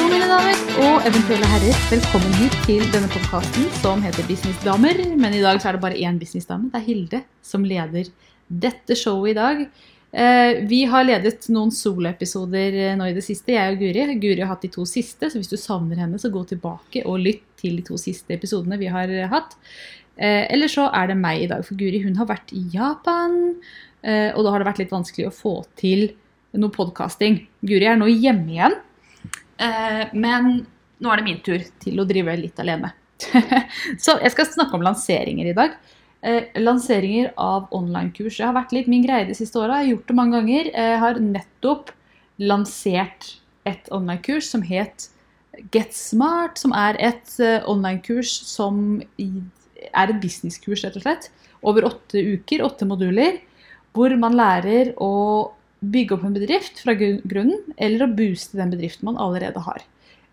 Hallo, mine damer og eventuelle herrer. Velkommen hit til denne podkasten som heter Businessdamer. Men i dag så er det bare én businessdame. Det er Hilde som leder dette showet i dag. Eh, Vi har ledet noen soloepisoder eh, nå i det siste, jeg og Guri. Guri har hatt de to siste, så hvis du savner henne, så gå tilbake og lytt til de to siste episodene vi har eh, hatt. Eller så er det meg i dag, for Guri hun har vært i Japan. Og da har det vært litt vanskelig å få til noe podkasting. Guri er nå hjemme igjen. Eh, men nå er det min tur til å drive litt alene. så jeg skal snakke om lanseringer i dag. Eh, lanseringer av online-kurs. Det har vært litt min greie de siste åra. Jeg har gjort det mange ganger. Jeg har nettopp lansert et online-kurs som het Get Smart, som er et eh, online-kurs som er et business-kurs, rett og slett. Over åtte uker, åtte moduler, hvor man lærer å bygge opp en bedrift fra grunnen, eller å booste den bedriften man allerede har.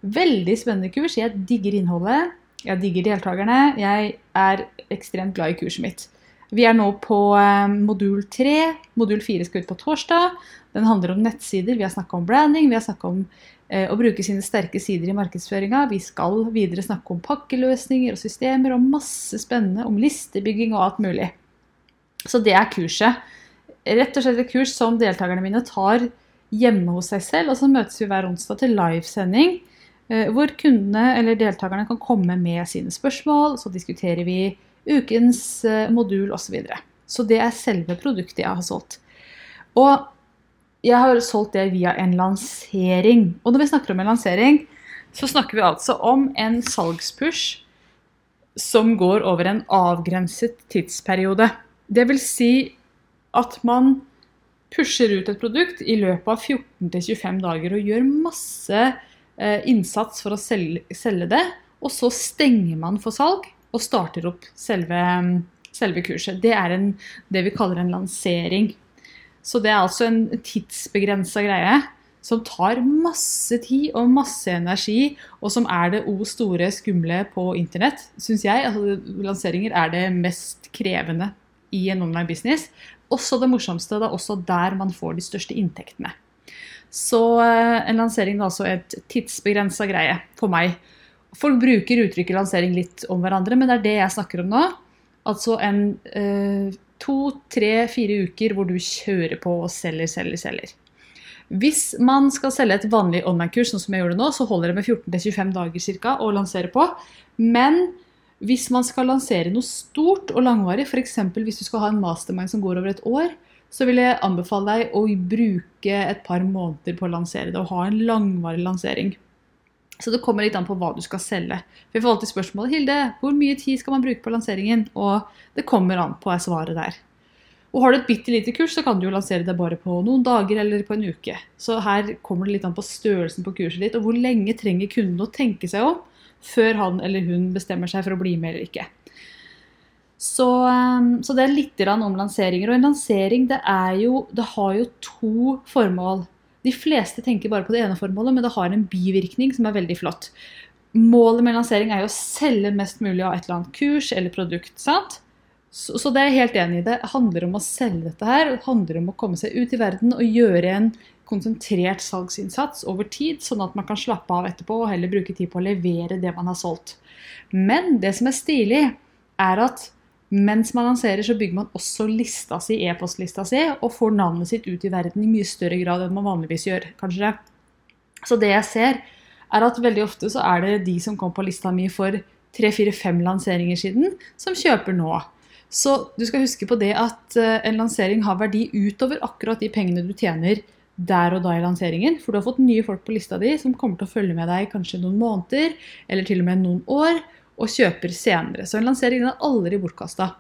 Veldig spennende kurs. Jeg digger innholdet. Jeg digger deltakerne. Jeg er ekstremt glad i kurset mitt. Vi er nå på eh, modul tre. Modul fire skal ut på torsdag. Den handler om nettsider. Vi har snakka om branding. Vi har snakka om eh, å bruke sine sterke sider i markedsføringa. Vi skal videre snakke om pakkeløsninger og systemer og masse spennende om listebygging og alt mulig. Så det er kurset. Rett og slett et kurs som deltakerne mine tar hjemme hos seg selv, og så møtes vi hver onsdag til livesending. eh, Hvor kundene eller deltakerne kan komme med sine spørsmål, så diskuterer vi ukens eh, modul osv. Så, videre. så det er selve produktet jeg har solgt. Og jeg har solgt det via en lansering. Og når vi snakker om en lansering, så snakker vi altså om en salgspush som går over en avgrenset tidsperiode. Det vil si at man pusher ut et produkt i løpet av 14-25 dager og gjør masse eh, innsats for å selge, det, og så stenger man for salg og starter opp selve, selve kurset. Det er en, det vi kaller en lansering. Så det er altså en tidsbegrensa greie som tar masse tid og masse energi, og som er det o store skumle på internett, syns jeg. Altså, lanseringer er det mest krevende i en online business. Også det morsomste. Det er også der man får de største inntektene. Så eh, en lansering er altså et tidsbegrensa greie for meg. Folk bruker uttrykket lansering litt om hverandre, men det er det jeg snakker om nå. Altså en eh, to, tre, fire uker hvor du kjører på og selger, selger, selger. Hvis man skal selge et vanlig online-kurs, sånn som jeg gjorde nå, så holder det med 14-25 dager cirka å lansere på. Men hvis man skal lansere noe stort og langvarig, f.eks. hvis du skal ha en mastermind som går over et år, så vil jeg anbefale deg å bruke et par måneder på å lansere det, og ha en langvarig lansering. Så det kommer litt an på hva du skal selge. Vi får alltid spørsmålet Hilde, hvor mye tid skal man bruke på lanseringen? Og det kommer an på er svaret der. Og har du et bitte lite kurs, så kan du jo lansere det bare på noen dager eller på en uke. Så her kommer det litt an på størrelsen på kurset ditt, og hvor lenge trenger kunden å tenke seg om før han eller hun bestemmer seg for å bli med eller ikke. Så, um, så det er litt om lanseringer. Og en lansering det, jo, det har jo to formål. De fleste tenker bare på det ene formålet, men det har en bivirkning som er veldig flott. Målet med lansering er jo å selge mest mulig av et eller annet kurs eller produkt. sant? Så, så det er jeg helt enig i. Det handler om å selge dette her. Det handler om å komme seg ut i verden og gjøre en konsentrert salgsinnsats over tid, sånn at man kan slappe av etterpå og heller bruke tid på å levere det man har solgt. Men det som er stilig, er at mens man lanserer, så bygger man også lista si, e-postlista si, og får navnet sitt ut i verden i mye større grad enn man vanligvis gjør. kanskje. Så det jeg ser, er at veldig ofte så er det de som kom på lista mi for tre-fire-fem lanseringer siden, som kjøper nå. Så du skal huske på det at eh, en lansering har verdi utover akkurat de pengene du tjener der og da i lanseringen. For du har fått nye folk på lista di som kommer til å følge med deg kanskje noen måneder, eller til og med noen år, og kjøper senere. Så en lansering er aldri bortkasta.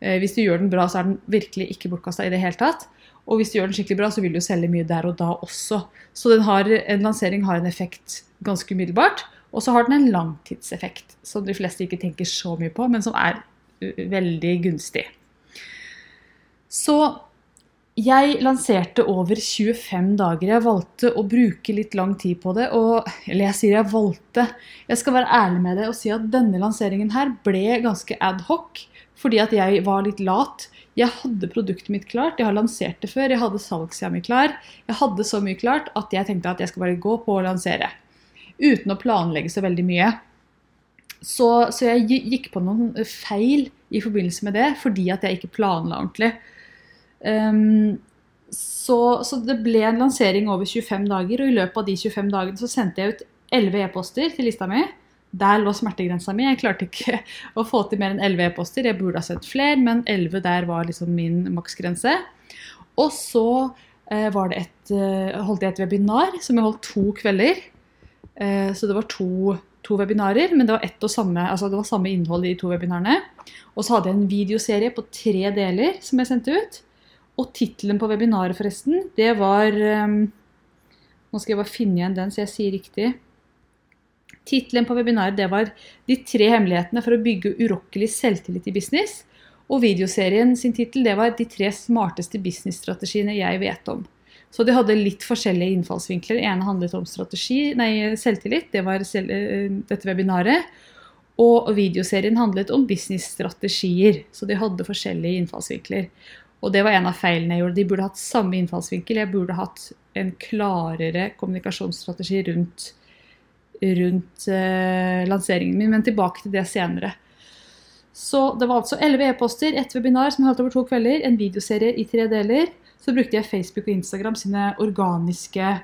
Eh, Hvis du gjør den bra, så er den virkelig ikke bortkasta i det hele tatt. Og hvis du gjør den skikkelig bra, så vil du selge mye der og da også. Så har, en lansering har en effekt ganske umiddelbart. Og så har den en langtidseffekt, som de fleste ikke tenker så mye på, men som er uh, veldig gunstig. Så jeg lanserte over 25 dager. Jeg valgte å bruke litt lang tid på det. Og, eller jeg sier jeg valgte. Jeg skal være ærlig med det og si at denne lanseringen her ble ganske adhoc. Fordi at jeg var litt lat. Jeg hadde produktet mitt klart, jeg har lansert det før, jeg hadde salgssida mi klar. Jeg hadde så mye klart at jeg tenkte at jeg skal bare gå på å lansere. Uten å planlegge så veldig mye. Så, så jeg gikk på noen feil i forbindelse med det fordi at jeg ikke planla ordentlig. Um, så, så, det ble en lansering over 25 dager, og i løpet av de 25 dagene så sendte jeg ut 11 e-poster til lista mi. Der lå smertegrensa mi. Jeg klarte ikke å få til mer enn 11 e-poster. Jeg burde ha sendt flere, men 11 der var liksom min maksgrense. Og så eh, et, eh, holdt jeg et webinar som jeg holdt to kvelder. Eh, så det var to, to, webinarer, men det var, samme, altså det var samme innhold i de to webinarene. Og så hadde jeg en videoserie på tre deler som jeg sendte ut. Og tittelen på webinaret, forresten, det var um, Nå skal jeg bare finne igjen den, så jeg sier riktig. Tittelen på webinaret det var 'De tre hemmelighetene for å bygge urokkelig selvtillit i business'. Og videoserien sin tittel var 'De tre smarteste businessstrategiene jeg vet om'. Så de hadde litt forskjellige innfallsvinkler. Den ene handlet om strategi, nei, selvtillit, det var selv, eh, dette webinaret. Og videoserien handlet om businessstrategier. Så de hadde forskjellige innfallsvinkler. Og det var en av feilene jeg gjorde. De burde hatt samme innfallsvinkel. Jeg burde hatt en klarere kommunikasjonsstrategi rundt rundt eh, lanseringen min, men tilbake til det senere. Så det var altså 11 e-poster, ett webinar som jeg holdt over to kvelder, en videoserie i tre deler. Så brukte jeg Facebook og Instagram sine organiske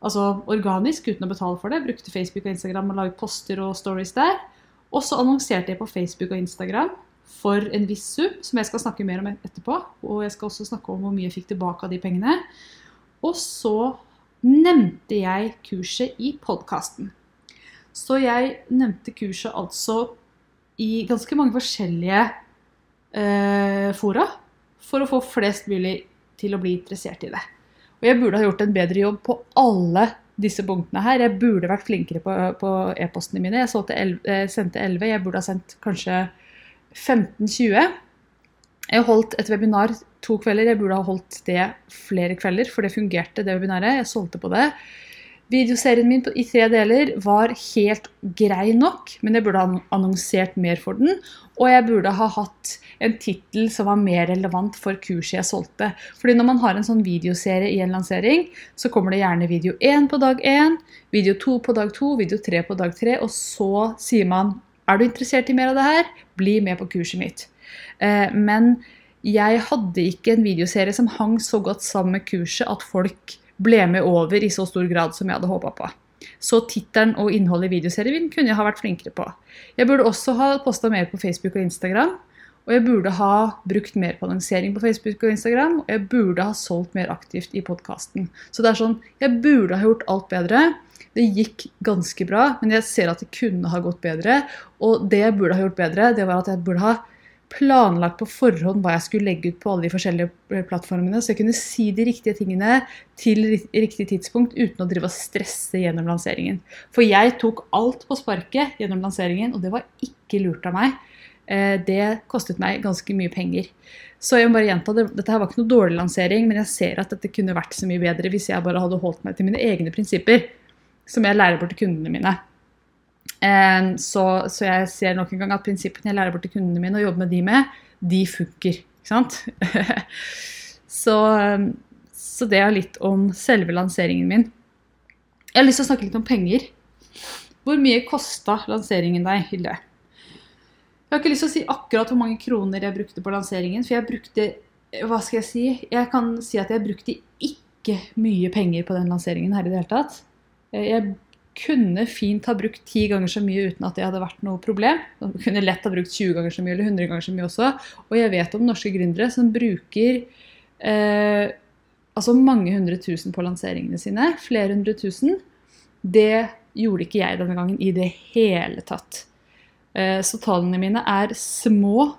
Altså organisk uten å betale for det. Brukte Facebook og Instagram og lage poster og stories der. Og så annonserte jeg på Facebook og Instagram for en viss sum, som jeg skal snakke mer om etterpå. Og jeg skal også snakke om hvor mye jeg fikk tilbake av de pengene. Og så nevnte jeg kurset i podkasten. Så jeg nevnte kurset altså i ganske mange forskjellige eh, fora for å få flest mulig til å bli interessert i det. Og jeg burde ha gjort en bedre jobb på alle disse punktene her. Jeg burde vært flinkere på e-postene mine. Jeg, 11, jeg eh, sendte 11, jeg burde ha sendt kanskje 15-20. Jeg holdt et webinar to kvelder. Jeg burde ha holdt det flere kvelder, for det fungerte, det webinaret. Jeg solgte på det. Videoserien min i tre deler var helt grei nok, men jeg burde ha annonsert mer for den. Og jeg burde ha hatt en tittel som var mer relevant for kurset jeg solgte. Fordi når man har en sånn videoserie i en lansering, så kommer det gjerne video 1 på dag 1, video 2 på dag 2, video 3 på dag 3, og så sier man er du interessert i mer av det her, bli med på kurset mitt. Eh, men jeg hadde ikke en videoserie som hang så godt sammen med kurset at folk ble med over i så stor grad som jeg hadde håpa på. Så tittelen og innholdet i videoserien kunne jeg ha vært flinkere på. Jeg burde også ha posta mer på Facebook og Instagram. Og jeg burde ha brukt mer på annonsering på Facebook og Instagram. Og jeg burde ha solgt mer aktivt i podkasten. Så det er sånn, jeg burde ha gjort alt bedre. Det gikk ganske bra, men jeg ser at det kunne ha gått bedre. Og det jeg burde ha gjort bedre, det var at jeg burde ha planlagt på forhånd hva jeg skulle legge ut på alle de forskjellige plattformene, så jeg kunne si de riktige tingene til riktig tidspunkt uten å drive og stresse gjennom lanseringen. For jeg tok alt på sparket gjennom lanseringen, og det var ikke lurt av meg. Eh, det kostet meg ganske mye penger. Så jeg må bare gjenta, Dette her var ikke noe dårlig lansering, men jeg ser at dette kunne vært så mye bedre hvis jeg bare hadde holdt meg til mine egne prinsipper, som jeg lærer bort til kundene mine. Så, så, jeg ser nok en gang at prinsippene jeg lærer bort til kundene mine og jobber med de med, de funker. Ikke sant? så, så det er litt om selve lanseringen min. Jeg har lyst til å snakke litt om penger. Hvor mye kosta lanseringen deg, Hilde? Jeg har ikke lyst til å si akkurat hvor mange kroner jeg brukte på lanseringen, for jeg brukte Hva skal jeg si? Jeg kan si at jeg brukte ikke mye penger på den lanseringen her i det hele tatt. Jeg kunne fint ha brukt ti ganger så mye uten at det hadde vært noe problem. Jeg kunne lett ha brukt 20 ganger så mye eller 100 ganger så mye også. Og jeg vet om norske gründere som bruker eh, altså mange hundre tusen på lanseringene sine. Flere hundre tusen. Det gjorde ikke jeg denne gangen i det hele tatt. Eh, så tallene mine er små.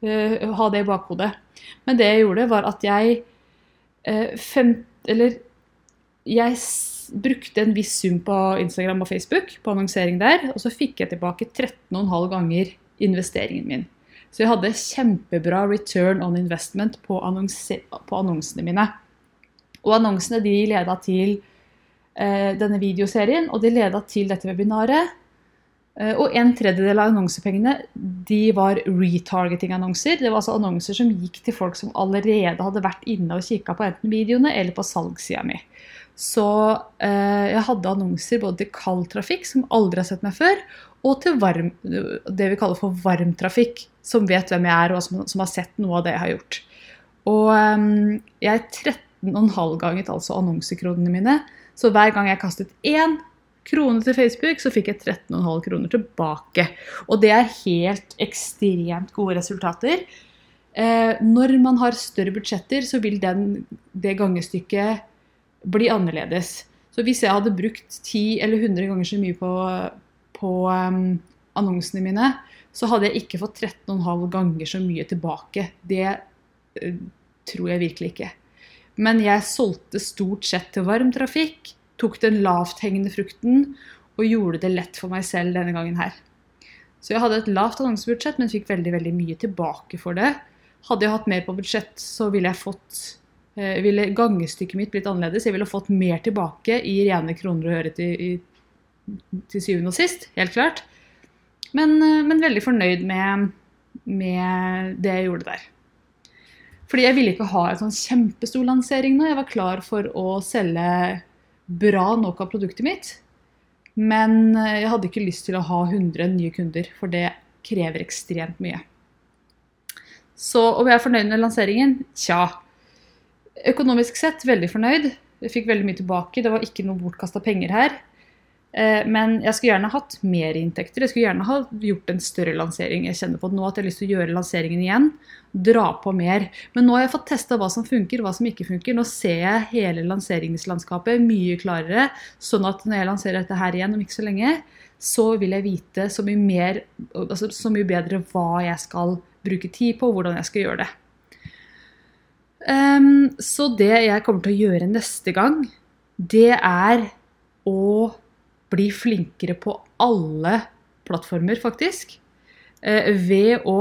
Eh, ha det i bakhodet. Men det jeg gjorde, var at jeg eh, fem, Eller jeg brukte en viss sum på Instagram og Facebook, på annonsering der, og så fikk jeg tilbake 13,5 ganger investeringen min. Så jeg hadde kjempebra return on investment på, annonse, på annonsene mine. Og annonsene de leda til eh, denne videoserien, og de leda til dette webinaret. Eh, og en tredjedel av annonsepengene de var retargeting-annonser. Det var altså annonser som gikk til folk som allerede hadde vært inne og kikka på enten videoene eller på salgssida mi. Så eh, jeg hadde annonser både til kald trafikk, som aldri har sett meg før, og til varm, det vi kaller for varm trafikk, som vet hvem jeg er, og som, som har sett noe av det jeg har gjort. Og eh, jeg 13,5 ganget altså annonsekronene mine. Så hver gang jeg kastet én krone til Facebook, så fikk jeg 13,5 kroner tilbake. Og det er helt ekstremt gode resultater. Eh, når man har større budsjetter, så vil den, det gangestykket bli annerledes. Så hvis jeg hadde brukt 10 eller 100 ganger så mye på, på um, annonsene mine, så hadde jeg ikke fått 13,5 ganger så mye tilbake. Det uh, tror jeg virkelig ikke. Men jeg solgte stort sett til varm trafikk tok den lavthengende frukten og gjorde det lett for meg selv denne gangen her. Så jeg hadde et lavt annonsebudsjett, men fikk veldig veldig mye tilbake for det. Hadde jeg hatt mer på budsjett, så ville jeg fått ville gangestykket mitt blitt annerledes. Jeg ville fått mer tilbake i rene kroner og øre til, til syvende og sist, helt klart. Men, eh, men veldig fornøyd med, med, det jeg gjorde der. Fordi jeg ville ikke ha en sånn kjempestor lansering nå. Jeg var klar for å selge bra nok av produktet mitt. Men eh, jeg hadde ikke lyst til å ha 100 nye kunder, for det krever ekstremt mye. Så om jeg er fornøyd med lanseringen? Tja. Økonomisk sett veldig fornøyd. Jeg fikk veldig mye tilbake. Det var ikke noe bortkasta penger her. Eh, men jeg skulle gjerne hatt mer inntekter. Jeg skulle gjerne ha gjort en større lansering. Jeg kjenner på nå at jeg har lyst til å gjøre lanseringen igjen. Dra på mer. Men nå har jeg fått testa hva som funker, hva som ikke funker. Nå ser jeg hele lanseringslandskapet mye klarere. Sånn at når jeg lanserer dette her igjen om ikke så lenge, så vil jeg vite så mye, mer, altså så mye bedre hva jeg skal bruke tid på, og hvordan jeg skal gjøre det. Um, så det jeg kommer til å gjøre neste gang, det er å bli flinkere på alle plattformer, faktisk. Uh, ved å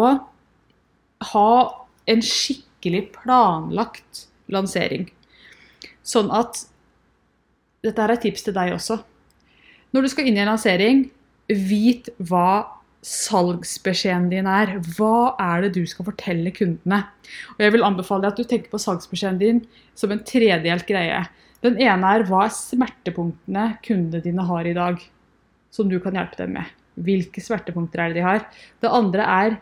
ha en skikkelig planlagt lansering. Sånn at Dette er et tips til deg også. Når du skal inn i en lansering, vit hva salgsbeskjeden din er. Hva er det du skal fortelle kundene? Og Jeg vil anbefale deg at du tenker på salgsbeskjeden din som en tredelt greie. Den ene er hva er smertepunktene kundene dine har i dag, som du kan hjelpe dem med. Hvilke smertepunkter er det de har? Det andre er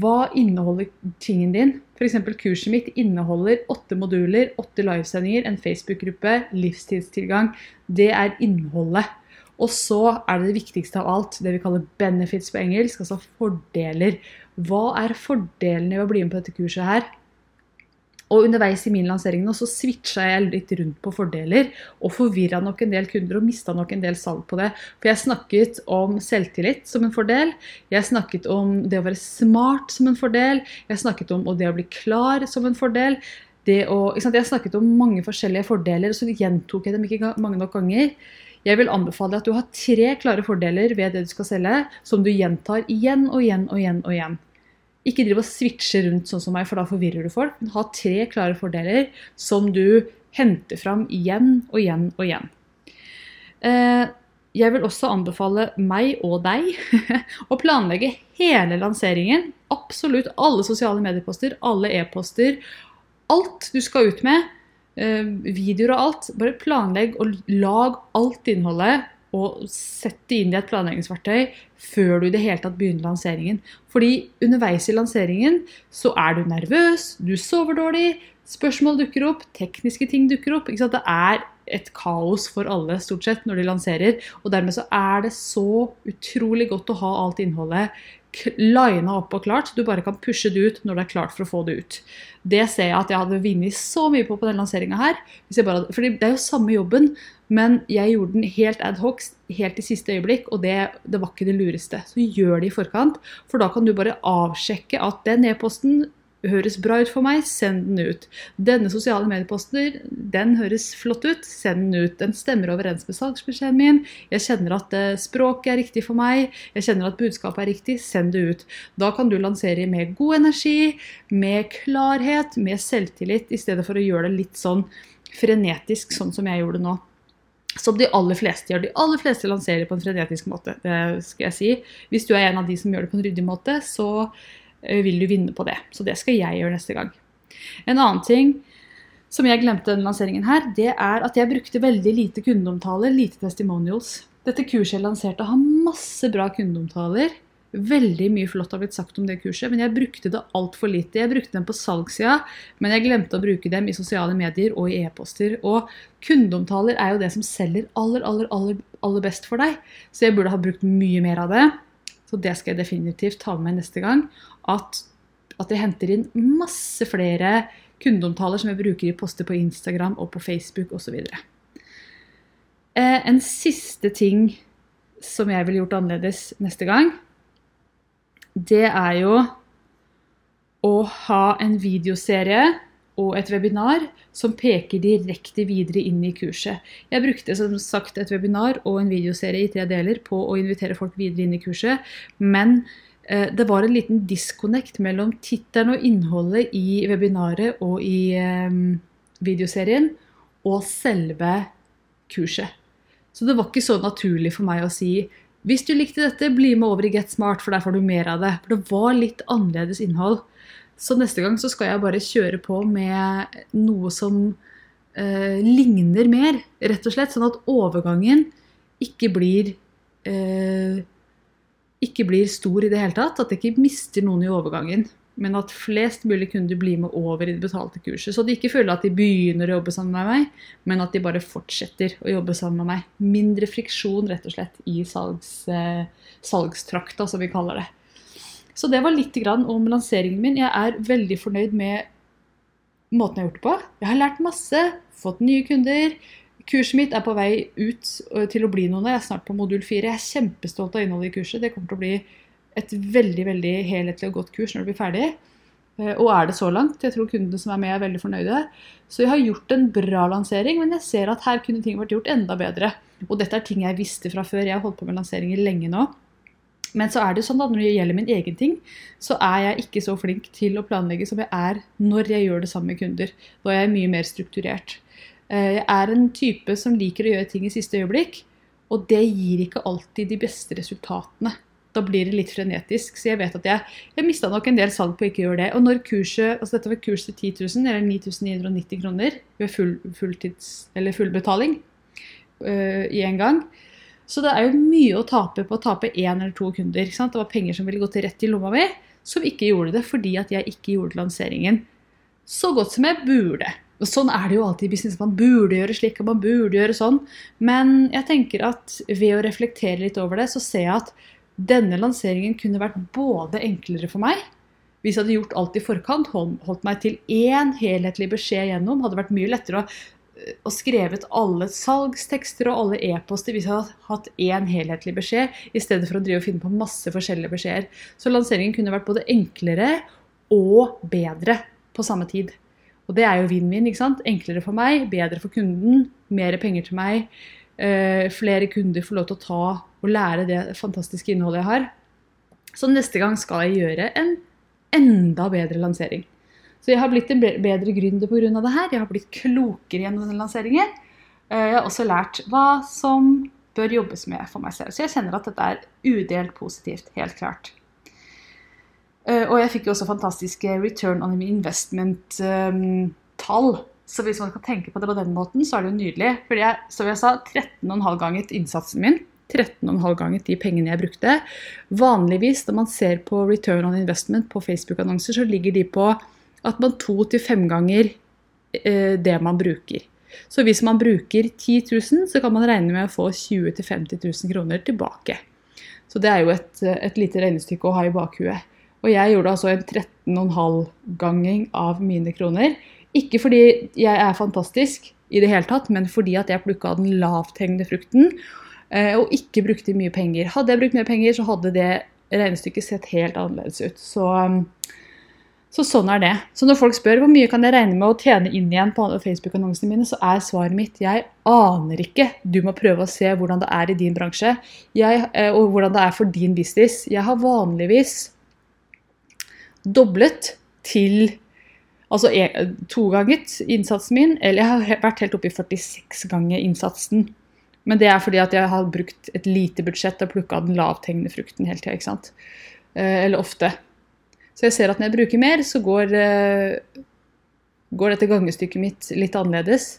hva inneholder tingen din? F.eks. kurset mitt inneholder åtte moduler, åtte livesendinger, en Facebook-gruppe, livstidstilgang. Det er innholdet. Og så er det det viktigste av alt, det vi kaller benefits på engelsk, altså fordeler. Hva er fordelene ved å bli med på dette kurset her? Og underveis i min lansering nå, så switcha jeg litt rundt på fordeler og forvirra nok en del kunder og mista nok en del salg på det. For jeg snakket om selvtillit som en fordel. Jeg snakket om det å være smart som en fordel. Jeg snakket om det å bli klar som en fordel. Å, jeg snakket om mange forskjellige fordeler, og så gjentok jeg dem ikke mange nok ganger. Jeg vil anbefale at du har tre klare fordeler ved det du skal selge, som du gjentar igjen og igjen og igjen. og igjen. Ikke driv og switche rundt sånn som meg, for da forvirrer du folk. Ha tre klare fordeler som du henter fram igjen og igjen og igjen. Eh, jeg vil også anbefale meg og deg å planlegge hele lanseringen. Absolutt alle sosiale medieposter, alle e-poster. Alt du skal ut med. Eh, videoer og alt. Bare planlegg og lag alt innholdet og sett det inn i et planleggingsverktøy før du i det hele tatt begynner lanseringen. Fordi underveis i lanseringen så er du nervøs, du sover dårlig, spørsmål dukker opp, tekniske ting dukker opp. Det er et kaos for alle stort sett når de lanserer. Og dermed så er det så utrolig godt å ha alt innholdet lina opp og klart, du bare kan pushe det ut når det er klart for å få det ut. Det ser jeg at jeg hadde vunnet så mye på på den lanseringa her. Bare, fordi det er jo samme jobben, men jeg gjorde den helt ad hoc, helt i siste øyeblikk, og det, det var ikke det lureste. Så gjør det i forkant, for da kan du bare avsjekke at den e-posten høres bra ut for meg, send den ut. Denne sosiale medieposter, den høres flott ut, send den ut. Den stemmer overens med salgsbeskjeden min. Jeg kjenner at eh, språket er riktig for meg, jeg kjenner at budskapet er riktig, send det ut. Da kan du lansere med god energi, med klarhet, med selvtillit, i stedet for å gjøre det litt sånn frenetisk, sånn som jeg gjorde nå. Som de aller fleste gjør. De aller fleste lanserer på en frenetisk måte. det skal jeg si. Hvis du er en av de som gjør det på en ryddig måte, så vil du vinne på det. Så det skal jeg gjøre neste gang. En annen ting som jeg glemte denne lanseringen her, det er at jeg brukte veldig lite kundeomtaler, lite testimonials. Dette kurset jeg lanserte har masse bra kundeomtaler. Veldig mye flott har blitt sagt om det kurset, men jeg brukte det altfor lite. Jeg brukte dem på salgssida, men jeg glemte å bruke dem i sosiale medier og i e-poster. Og kundeomtaler er jo det som selger aller, aller, aller, aller best for deg, så jeg burde ha brukt mye mer av det. Så det skal jeg definitivt ta med meg neste gang. At, at jeg henter inn masse flere kundeomtaler som jeg bruker i poster på Instagram og på Facebook osv. Eh, en siste ting som jeg ville gjort annerledes neste gang, det er jo å ha en videoserie og et webinar som peker direkte videre inn i kurset. Jeg brukte som sagt et webinar og en videoserie i tre deler på å invitere folk videre inn i kurset, men eh, det var en liten disconnect mellom tittelen og innholdet i webinaret og i eh, videoserien og selve kurset. Så det var ikke så naturlig for meg å si hvis du likte dette, bli med over i Get Smart, for der får du mer av det. For det var litt annerledes innhold. Så neste gang så skal jeg bare kjøre på med noe som eh, ligner mer, rett og slett. Sånn at overgangen ikke blir eh, ikke blir stor i det hele tatt. At jeg ikke mister noen i overgangen. Men at flest mulig kunder blir med over i det betalte kurset. Så de ikke føler at de begynner å jobbe sammen med meg, men at de bare fortsetter å jobbe sammen med meg. Mindre friksjon rett og slett i salgs, eh, salgstrakta, som vi kaller det. Så det var litt om lanseringen min. Jeg er veldig fornøyd med måten jeg har gjort det på. Jeg har lært masse, fått nye kunder. Kurset mitt er på vei ut til å bli noe. Jeg er snart på modul 4. Jeg er kjempestolt av innholdet i kurset. Det kommer til å bli et veldig veldig helhetlig og godt kurs når det blir ferdig. Eh, og er det så langt. Jeg tror kundene som er med, er veldig fornøyde. Så jeg har gjort en bra lansering, men jeg ser at her kunne ting vært gjort enda bedre. Og dette er ting jeg visste fra før. Jeg har holdt på med lanseringer lenge nå. Men så er det sånn at når det gjelder min egen ting, så er jeg ikke så flink til å planlegge som jeg er når jeg gjør det sammen med kunder. Da er jeg mye mer strukturert. Eh, jeg er en type som liker å gjøre ting i siste øyeblikk, og det gir ikke alltid de beste resultatene. Da blir det litt frenetisk. Så jeg vet at jeg, jeg mista nok en del salg på å ikke gjøre det. Og når kurset, altså dette var kurs til 10 000, eller 9990 kroner ved full, fulltids, eller fullbetaling uh, i en gang, så det er jo mye å tape på å tape én eller to kunder. Det var penger som ville gått rett i lomma mi, som ikke gjorde det fordi at jeg ikke gjorde lanseringen så godt som jeg burde. Og Sånn er det jo alltid i business. Man burde gjøre slik og man burde gjøre sånn. Men jeg tenker at ved å reflektere litt over det, så ser jeg at denne lanseringen kunne vært både enklere for meg hvis jeg hadde gjort alt i forkant, holdt meg til én helhetlig beskjed gjennom, hadde vært mye lettere å og skrevet alle salgstekster og alle e-poster hvis jeg hadde hatt én helhetlig beskjed, i stedet for å drive og finne på masse forskjellige beskjeder. Så lanseringen kunne vært både enklere og bedre på samme tid. Og det er jo vinn-vinn. ikke sant? Enklere for meg, bedre for kunden, mer penger til meg. Eh, flere kunder får lov til å ta og lære det fantastiske innholdet jeg har. Så neste gang skal jeg gjøre en enda bedre lansering. Så jeg har blitt en bedre gründer pga. det her. Jeg har blitt klokere gjennom denne lanseringen. Eh, jeg har også lært hva som bør jobbes med for meg selv. Så jeg kjenner at dette er udelt positivt. Helt klart. Eh, og jeg fikk jo også fantastiske return on investment-tall. Så hvis man kan tenke på det på den måten, så er det jo nydelig. Fordi jeg, som jeg sa, 13,5 ganger innsatsen min. 13,5 ganger de pengene jeg brukte. Vanligvis når man ser på return on investment på Facebook-annonser, så ligger de på at man to til fem ganger eh, det man bruker. Så hvis man bruker 10 000, så kan man regne med å få 20 000-50 000 kroner tilbake. Så det er jo et, et lite regnestykke å ha i bakhuet. Og jeg gjorde altså en 13,5-ganging av mine kroner. Ikke fordi jeg er fantastisk i det hele tatt, men fordi at jeg plukka den lavthengende frukten eh, og ikke brukte mye penger. Hadde jeg brukt mer penger, så hadde det regnestykket sett helt annerledes ut. Så Så sånn er det. Så når folk spør hvor mye kan jeg regne med å tjene inn igjen på Facebook-annonsene mine, så er svaret mitt jeg aner ikke. Du må prøve å se hvordan det er i din bransje, jeg, eh, og hvordan det er for din business. Jeg har vanligvis doblet til Altså to ganger innsatsen min, eller jeg har vært helt oppe i 46 ganger innsatsen. Men det er fordi at jeg har brukt et lite budsjett og plukka den lavthengende frukten hele tida. Eh, eller ofte. Så jeg ser at når jeg bruker mer, så går, eh, går dette gangestykket mitt litt annerledes.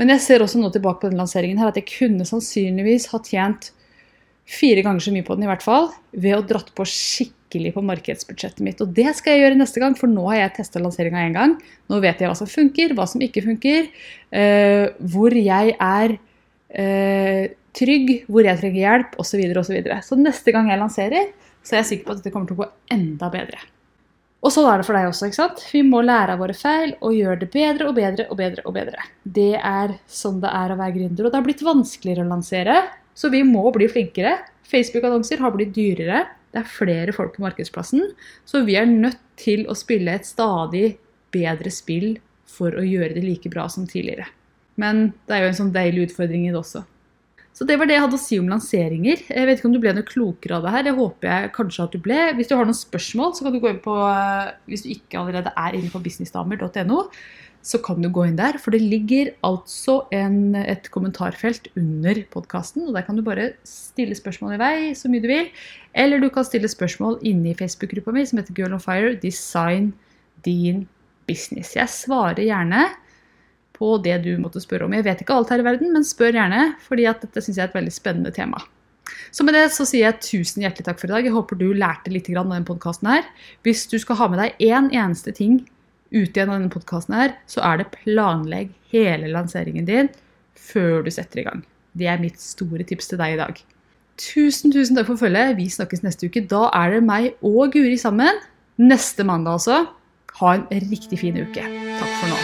Men jeg ser også nå tilbake på den lanseringen her at jeg kunne sannsynligvis ha tjent fire ganger så mye på den i hvert fall, ved å dratt på skikkelig på markedsbudsjettet mitt. Og det skal jeg gjøre neste gang, for nå har jeg testa lanseringa én gang. Nå vet jeg hva som funker, hva som ikke funker, uh, hvor jeg er uh, trygg, hvor jeg trenger hjelp osv. Så, videre, og så, videre. så neste gang jeg lanserer, så er jeg sikker på at dette kommer til å gå enda bedre. Og sånn er det for deg også. ikke sant? Vi må lære av våre feil og gjøre det bedre og bedre og bedre. og bedre. Det er sånn det er å være gründer. Og det har blitt vanskeligere å lansere, så vi må bli flinkere. Facebook-annonser har blitt dyrere. Det er flere folk på markedsplassen. Så vi er nødt til å spille et stadig bedre spill for å gjøre det like bra som tidligere. Men det er jo en sånn deilig utfordring i det også. Så det var det jeg hadde å si om lanseringer. Jeg vet ikke om du ble noe klokere av det her. Det håper jeg kanskje at du ble. Hvis du har noen spørsmål, så kan du gå inn på eh, Hvis du ikke allerede er inne på businessdamer.no, så kan du gå inn der. For det ligger altså en, et kommentarfelt under podkasten, og der kan du bare stille spørsmål i vei så mye du vil. Eller du kan stille spørsmål inne i Facebook-gruppa mi som heter Girl on Fire Design din business. Jeg svarer gjerne på det du måtte spørre om. Jeg vet ikke alt her i verden, men spør gjerne, fordi at dette syns jeg er et veldig spennende tema. Så med det så sier jeg tusen hjertelig takk for i dag. Jeg håper du lærte litt av denne podkasten her. Hvis du skal ha med deg én en eneste ting ut igjen av denne podkasten her, så er det planlegg hele lanseringen din før du setter i gang. Det er mitt store tips til deg i dag. Tusen, tusen takk for følget. Vi snakkes neste uke. Da er det meg og Guri sammen. Neste mandag altså. Ha en riktig fin uke. Takk for nå.